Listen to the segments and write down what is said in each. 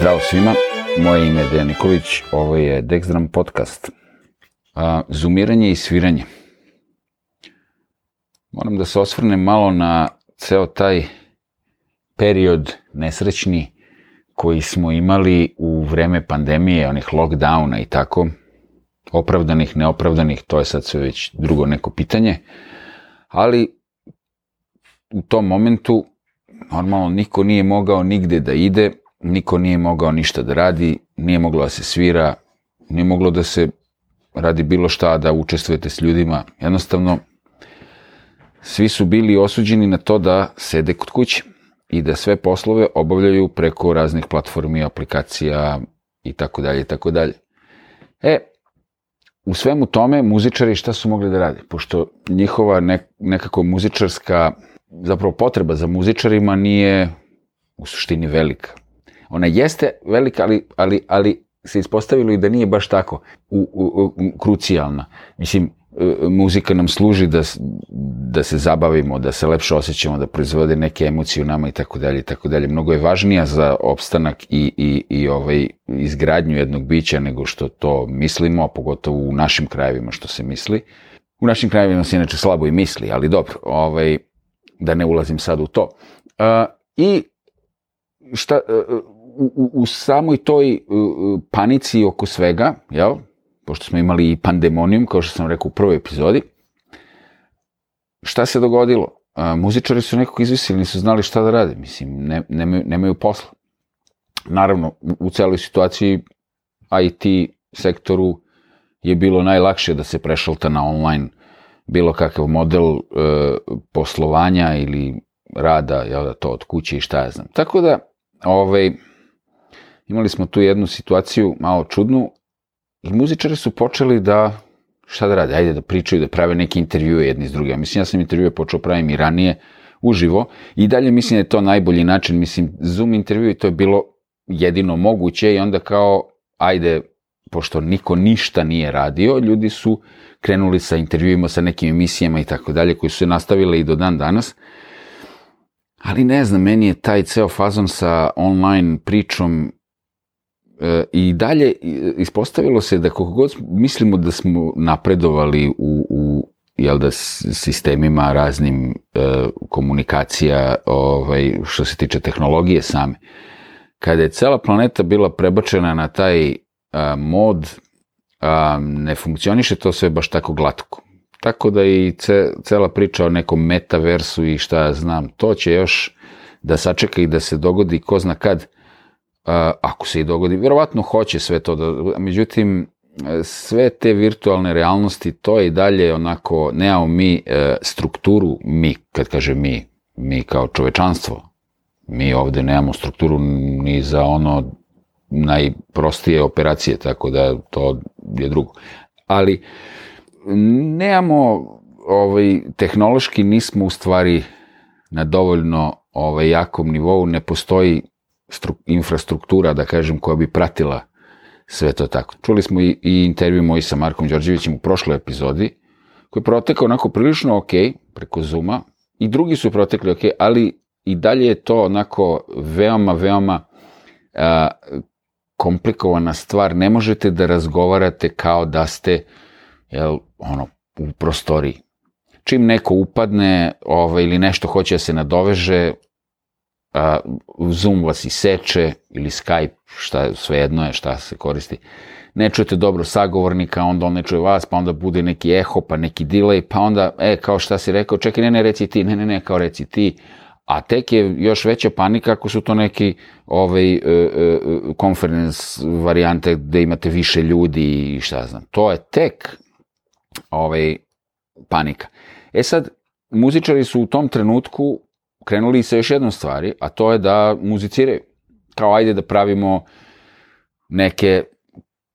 svima, moje ime je Dejan Nikolić, ovo je Dexdram podcast. A, zoomiranje i sviranje. Moram da se osvrnem malo na ceo taj period nesrećni koji smo imali u vreme pandemije, onih lockdowna i tako, opravdanih, neopravdanih, to je sad sve već drugo neko pitanje, ali u tom momentu normalno niko nije mogao nigde da ide, niko nije mogao ništa da radi, nije moglo da se svira, nije moglo da se radi bilo šta, da učestvujete s ljudima. Jednostavno, svi su bili osuđeni na to da sede kod kuće i da sve poslove obavljaju preko raznih platformi, aplikacija i tako dalje i tako dalje. E, u svemu tome muzičari šta su mogli da rade? Pošto njihova nek, nekako muzičarska, zapravo potreba za muzičarima nije u suštini velika. Ona jeste velika, ali, ali, ali se ispostavilo i da nije baš tako u, u, u, krucijalna. Mislim, e, muzika nam služi da, da se zabavimo, da se lepše osjećamo, da proizvode neke emocije u nama i tako dalje i tako dalje. Mnogo je važnija za opstanak i, i, i ovaj, izgradnju jednog bića nego što to mislimo, a pogotovo u našim krajevima što se misli. U našim krajevima se inače slabo i misli, ali dobro, ovaj, da ne ulazim sad u to. Uh, I šta, uh, u, u samoj toj uh, panici oko svega, jel? pošto smo imali i pandemonijum, kao što sam rekao u prvoj epizodi, šta se dogodilo? Uh, muzičari su nekog izvisili, nisu znali šta da rade, mislim, ne, nemaju, nemaju posla. Naravno, u celoj situaciji IT sektoru je bilo najlakše da se prešalta na online bilo kakav model uh, poslovanja ili rada, jel da, to od kuće i šta ja znam. Tako da, ovaj, imali smo tu jednu situaciju malo čudnu i muzičari su počeli da šta da rade, ajde da pričaju, da prave neke intervjue jedni s drugim. Mislim, ja sam intervjue počeo pravim i ranije, uživo, i dalje mislim da je to najbolji način, mislim, Zoom intervju i to je bilo jedino moguće i onda kao, ajde, pošto niko ništa nije radio, ljudi su krenuli sa intervjuima, sa nekim emisijama i tako dalje, koji su se nastavile i do dan danas. Ali ne znam, meni je taj ceo fazon sa online pričom i dalje ispostavilo se da koliko god mislimo da smo napredovali u, u jel da, sistemima raznim e, komunikacija ovaj, što se tiče tehnologije same, kada je cela planeta bila prebačena na taj a, mod, a, ne funkcioniše to sve baš tako glatko. Tako da i ce, cela priča o nekom metaversu i šta ja znam, to će još da sačeka i da se dogodi ko zna kad, ako se i dogodi. Verovatno hoće sve to, da, međutim, sve te virtualne realnosti, to je i dalje onako, nemamo mi e, strukturu, mi, kad kaže mi, mi kao čovečanstvo, mi ovde nemamo strukturu ni za ono najprostije operacije, tako da to je drugo. Ali nemamo, ovaj, tehnološki nismo u stvari na dovoljno ovaj, jakom nivou, ne postoji stru, infrastruktura, da kažem, koja bi pratila sve to tako. Čuli smo i, i intervju moji sa Markom Đorđevićem u prošloj epizodi, koji je protekao onako prilično ok, preko Zuma, i drugi su protekli ok, ali i dalje je to onako veoma, veoma a, komplikovana stvar, ne možete da razgovarate kao da ste jel, ono, u prostoriji. Čim neko upadne ovaj, ili nešto hoće da se nadoveže, a, Zoom vas iseče ili Skype, šta, svejedno je šta se koristi. Ne čujete dobro sagovornika, onda on ne čuje vas, pa onda bude neki eho, pa neki delay, pa onda, e, kao šta si rekao, čekaj, ne, ne, reci ti, ne, ne, ne, kao reci ti, a tek je još veća panika ako su to neki ovaj, uh, uh, conference varijante gde imate više ljudi i šta znam. To je tek ovaj, panika. E sad, muzičari su u tom trenutku krenuli sa još jednom stvari, a to je da muziciraju. Kao ajde da pravimo neke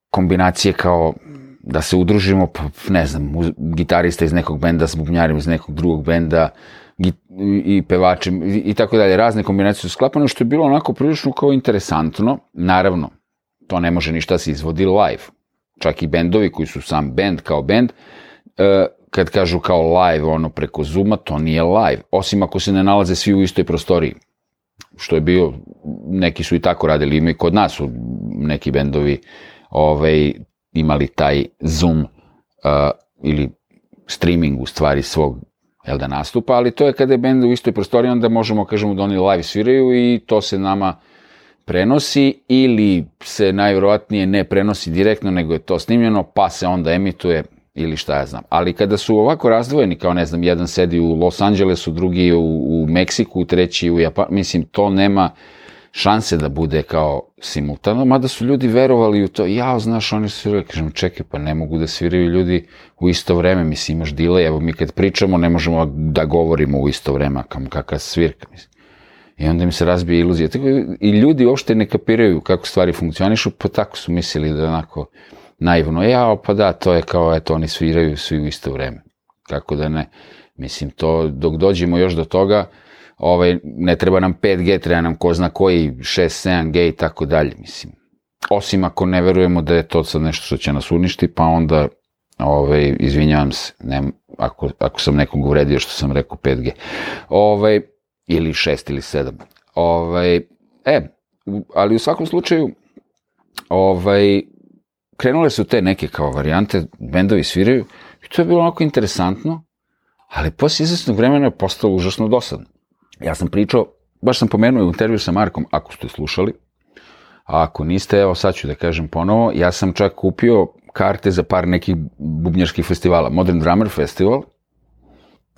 kombinacije kao da se udružimo, pa ne znam, gitarista iz nekog benda s bubnjarima iz nekog drugog benda, i pevačem i, i tako dalje, razne kombinacije su sklapane, što je bilo onako prilično kao interesantno. Naravno, to ne može ništa se izvodi live. Čak i bendovi koji su sam bend kao bend, e, kad kažu kao live ono preko Zuma, to nije live. Osim ako se ne nalaze svi u istoj prostoriji. što je bio, neki su i tako radili, ima i kod nas su neki bendovi ovaj, imali taj Zoom uh, ili streaming u stvari svog jel da nastupa, ali to je kada je bend u istoj prostoriji, onda možemo kažemo da oni live sviraju i to se nama prenosi ili se najvjerovatnije ne prenosi direktno, nego je to snimljeno, pa se onda emituje ili šta ja znam. Ali kada su ovako razdvojeni, kao ne znam, jedan sedi u Los Angelesu, drugi u, u Meksiku, treći u Japanu, mislim, to nema šanse da bude kao simultano, mada su ljudi verovali u to, ja, znaš, oni su svirali, kažem, čekaj, pa ne mogu da sviraju ljudi u isto vreme, mislim, imaš delay, evo mi kad pričamo, ne možemo da govorimo u isto vreme, kam kakva svirka, mislim. I onda im se razbije iluzija. Tako, I ljudi uopšte ne kapiraju kako stvari funkcionišu, pa tako su mislili da onako naivno, ja, pa da, to je kao, eto, oni sviraju svi u isto vreme. Kako da ne, mislim, to, dok dođemo još do toga, ovaj, ne treba nam 5G, treba nam ko zna koji, 6, 7G i tako dalje, mislim. Osim ako ne verujemo da je to sad nešto što će nas uništi, pa onda, ovaj, izvinjavam se, ne, ako, ako sam nekog uvredio što sam rekao 5G. Ovaj, ili 6 ili 7. Ovaj, e, ali u svakom slučaju, ovaj, krenule su te neke kao varijante, bendovi sviraju, i to je bilo onako interesantno, ali posle izvesnog vremena je postalo užasno dosadno. Ja sam pričao, baš sam pomenuo u intervju sa Markom, ako ste slušali, a ako niste, evo sad ću da kažem ponovo, ja sam čak kupio karte za par nekih bubnjarskih festivala. Modern Drummer Festival,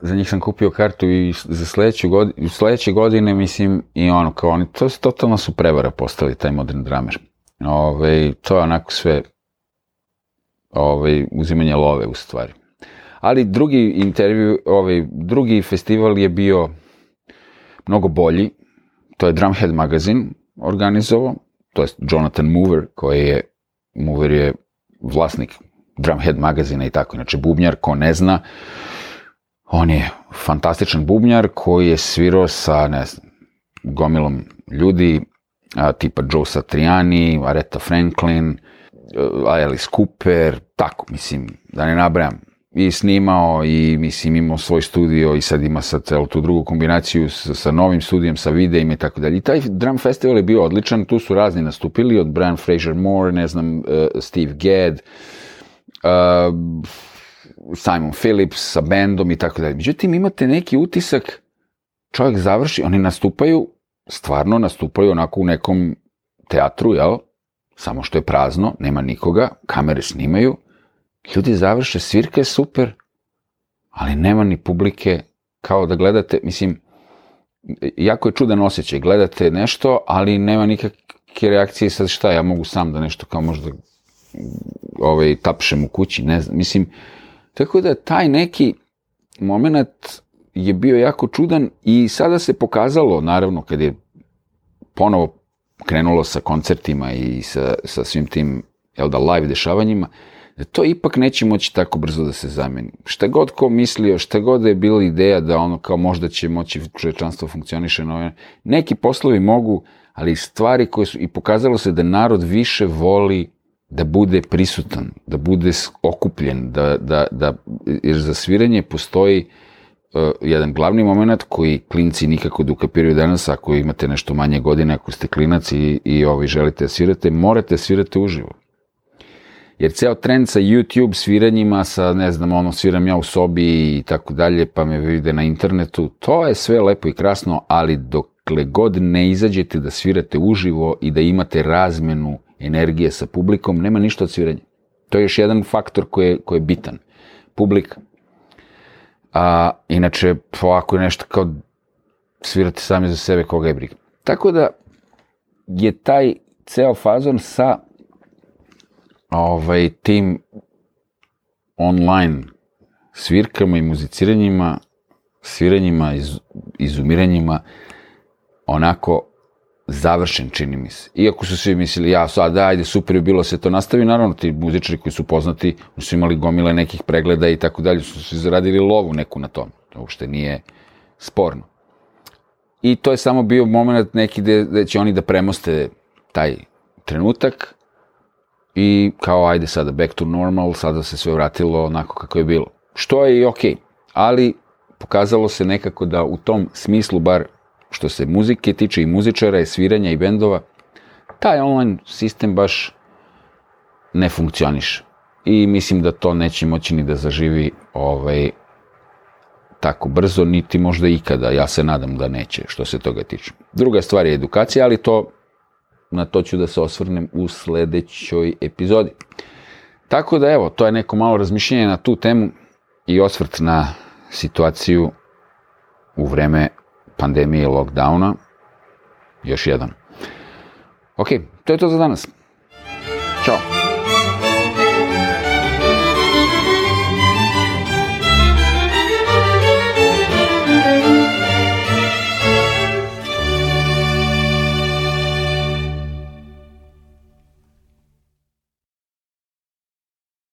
za njih sam kupio kartu i za sledeću godinu, sledeće godine, mislim, i ono, kao oni, to totalno su prevara postali, taj Modern Drummer. Ove, to je onako sve ovaj, uzimanje love u stvari. Ali drugi intervju, ovaj, drugi festival je bio mnogo bolji. To je Drumhead magazin organizovao, to je Jonathan Mover, koji je, Mover je vlasnik Drumhead magazina i tako, inače bubnjar, ko ne zna, on je fantastičan bubnjar koji je svirao sa, ne znam, gomilom ljudi, a, tipa Joe Satriani, Aretha Franklin, Alice Cooper, tako, mislim, da ne nabrajam, i snimao i mislim imao svoj studio i sad ima sad celu tu drugu kombinaciju sa, sa novim studijem, sa videima i tako dalje. I taj drum festival je bio odličan, tu su razni nastupili, od Brian Fraser Moore, ne znam, uh, Steve Gadd, uh, Simon Phillips sa bendom i tako dalje. Međutim, imate neki utisak, čovjek završi, oni nastupaju, stvarno nastupaju onako u nekom teatru, jel? Samo što je prazno, nema nikoga, kamere snimaju, ljudi završe, svirka je super, ali nema ni publike, kao da gledate, mislim, jako je čudan osjećaj, gledate nešto, ali nema nikakve reakcije, sad šta, ja mogu sam da nešto kao možda ovaj, tapšem u kući, ne znam, mislim, tako da taj neki moment je bio jako čudan i sada se pokazalo, naravno, kad je ponovo krenulo sa koncertima i sa, sa svim tim, jel da, live dešavanjima, da to ipak neće moći tako brzo da se zameni. Šta god ko mislio, šta god da je bila ideja da ono kao možda će moći čovečanstvo funkcioniše na ovaj, neki poslovi mogu, ali stvari koje su, i pokazalo se da narod više voli da bude prisutan, da bude okupljen, da, da, da jer za sviranje postoji uh, jedan glavni moment koji klinci nikako da ukapiraju danas, ako imate nešto manje godine, ako ste klinac i, i ovaj, želite da svirate, morate da svirate uživo. Jer ceo trend sa YouTube sviranjima, sa, ne znam, ono, sviram ja u sobi i tako dalje, pa me vide na internetu, to je sve lepo i krasno, ali dokle god ne izađete da svirate uživo i da imate razmenu energije sa publikom, nema ništa od sviranja. To je još jedan faktor koji je, koji je bitan. Publika. A, inače, ovako je nešto kao svirate sami za sebe, koga je briga. Tako da je taj ceo fazon sa ovaj, tim online svirkama i muziciranjima, sviranjima, iz, izumiranjima, onako završen, čini mi se. Iako su svi mislili, ja sad, da, ajde, super je bilo se to nastavi, naravno, ti muzičari koji su poznati, su imali gomile nekih pregleda i tako dalje, su se zaradili lovu neku na tom. To uopšte nije sporno. I to je samo bio moment neki gde, gde će oni da premoste taj trenutak, i kao ajde sada back to normal, sada se sve vratilo onako kako je bilo. Što je i okej, okay. ali pokazalo se nekako da u tom smislu bar što se muzike tiče i muzičara i sviranja i bendova, taj online sistem baš ne funkcioniše. I mislim da to neće moći ni da zaživi ovaj, tako brzo, niti možda ikada. Ja se nadam da neće, što se toga tiče. Druga stvar je edukacija, ali to na to ću da se osvrnem u sledećoj epizodi. Tako da evo, to je neko malo razmišljenje na tu temu i osvrt na situaciju u vreme pandemije i lockdowna. Još jedan. Ok, to je to za danas. Ćao.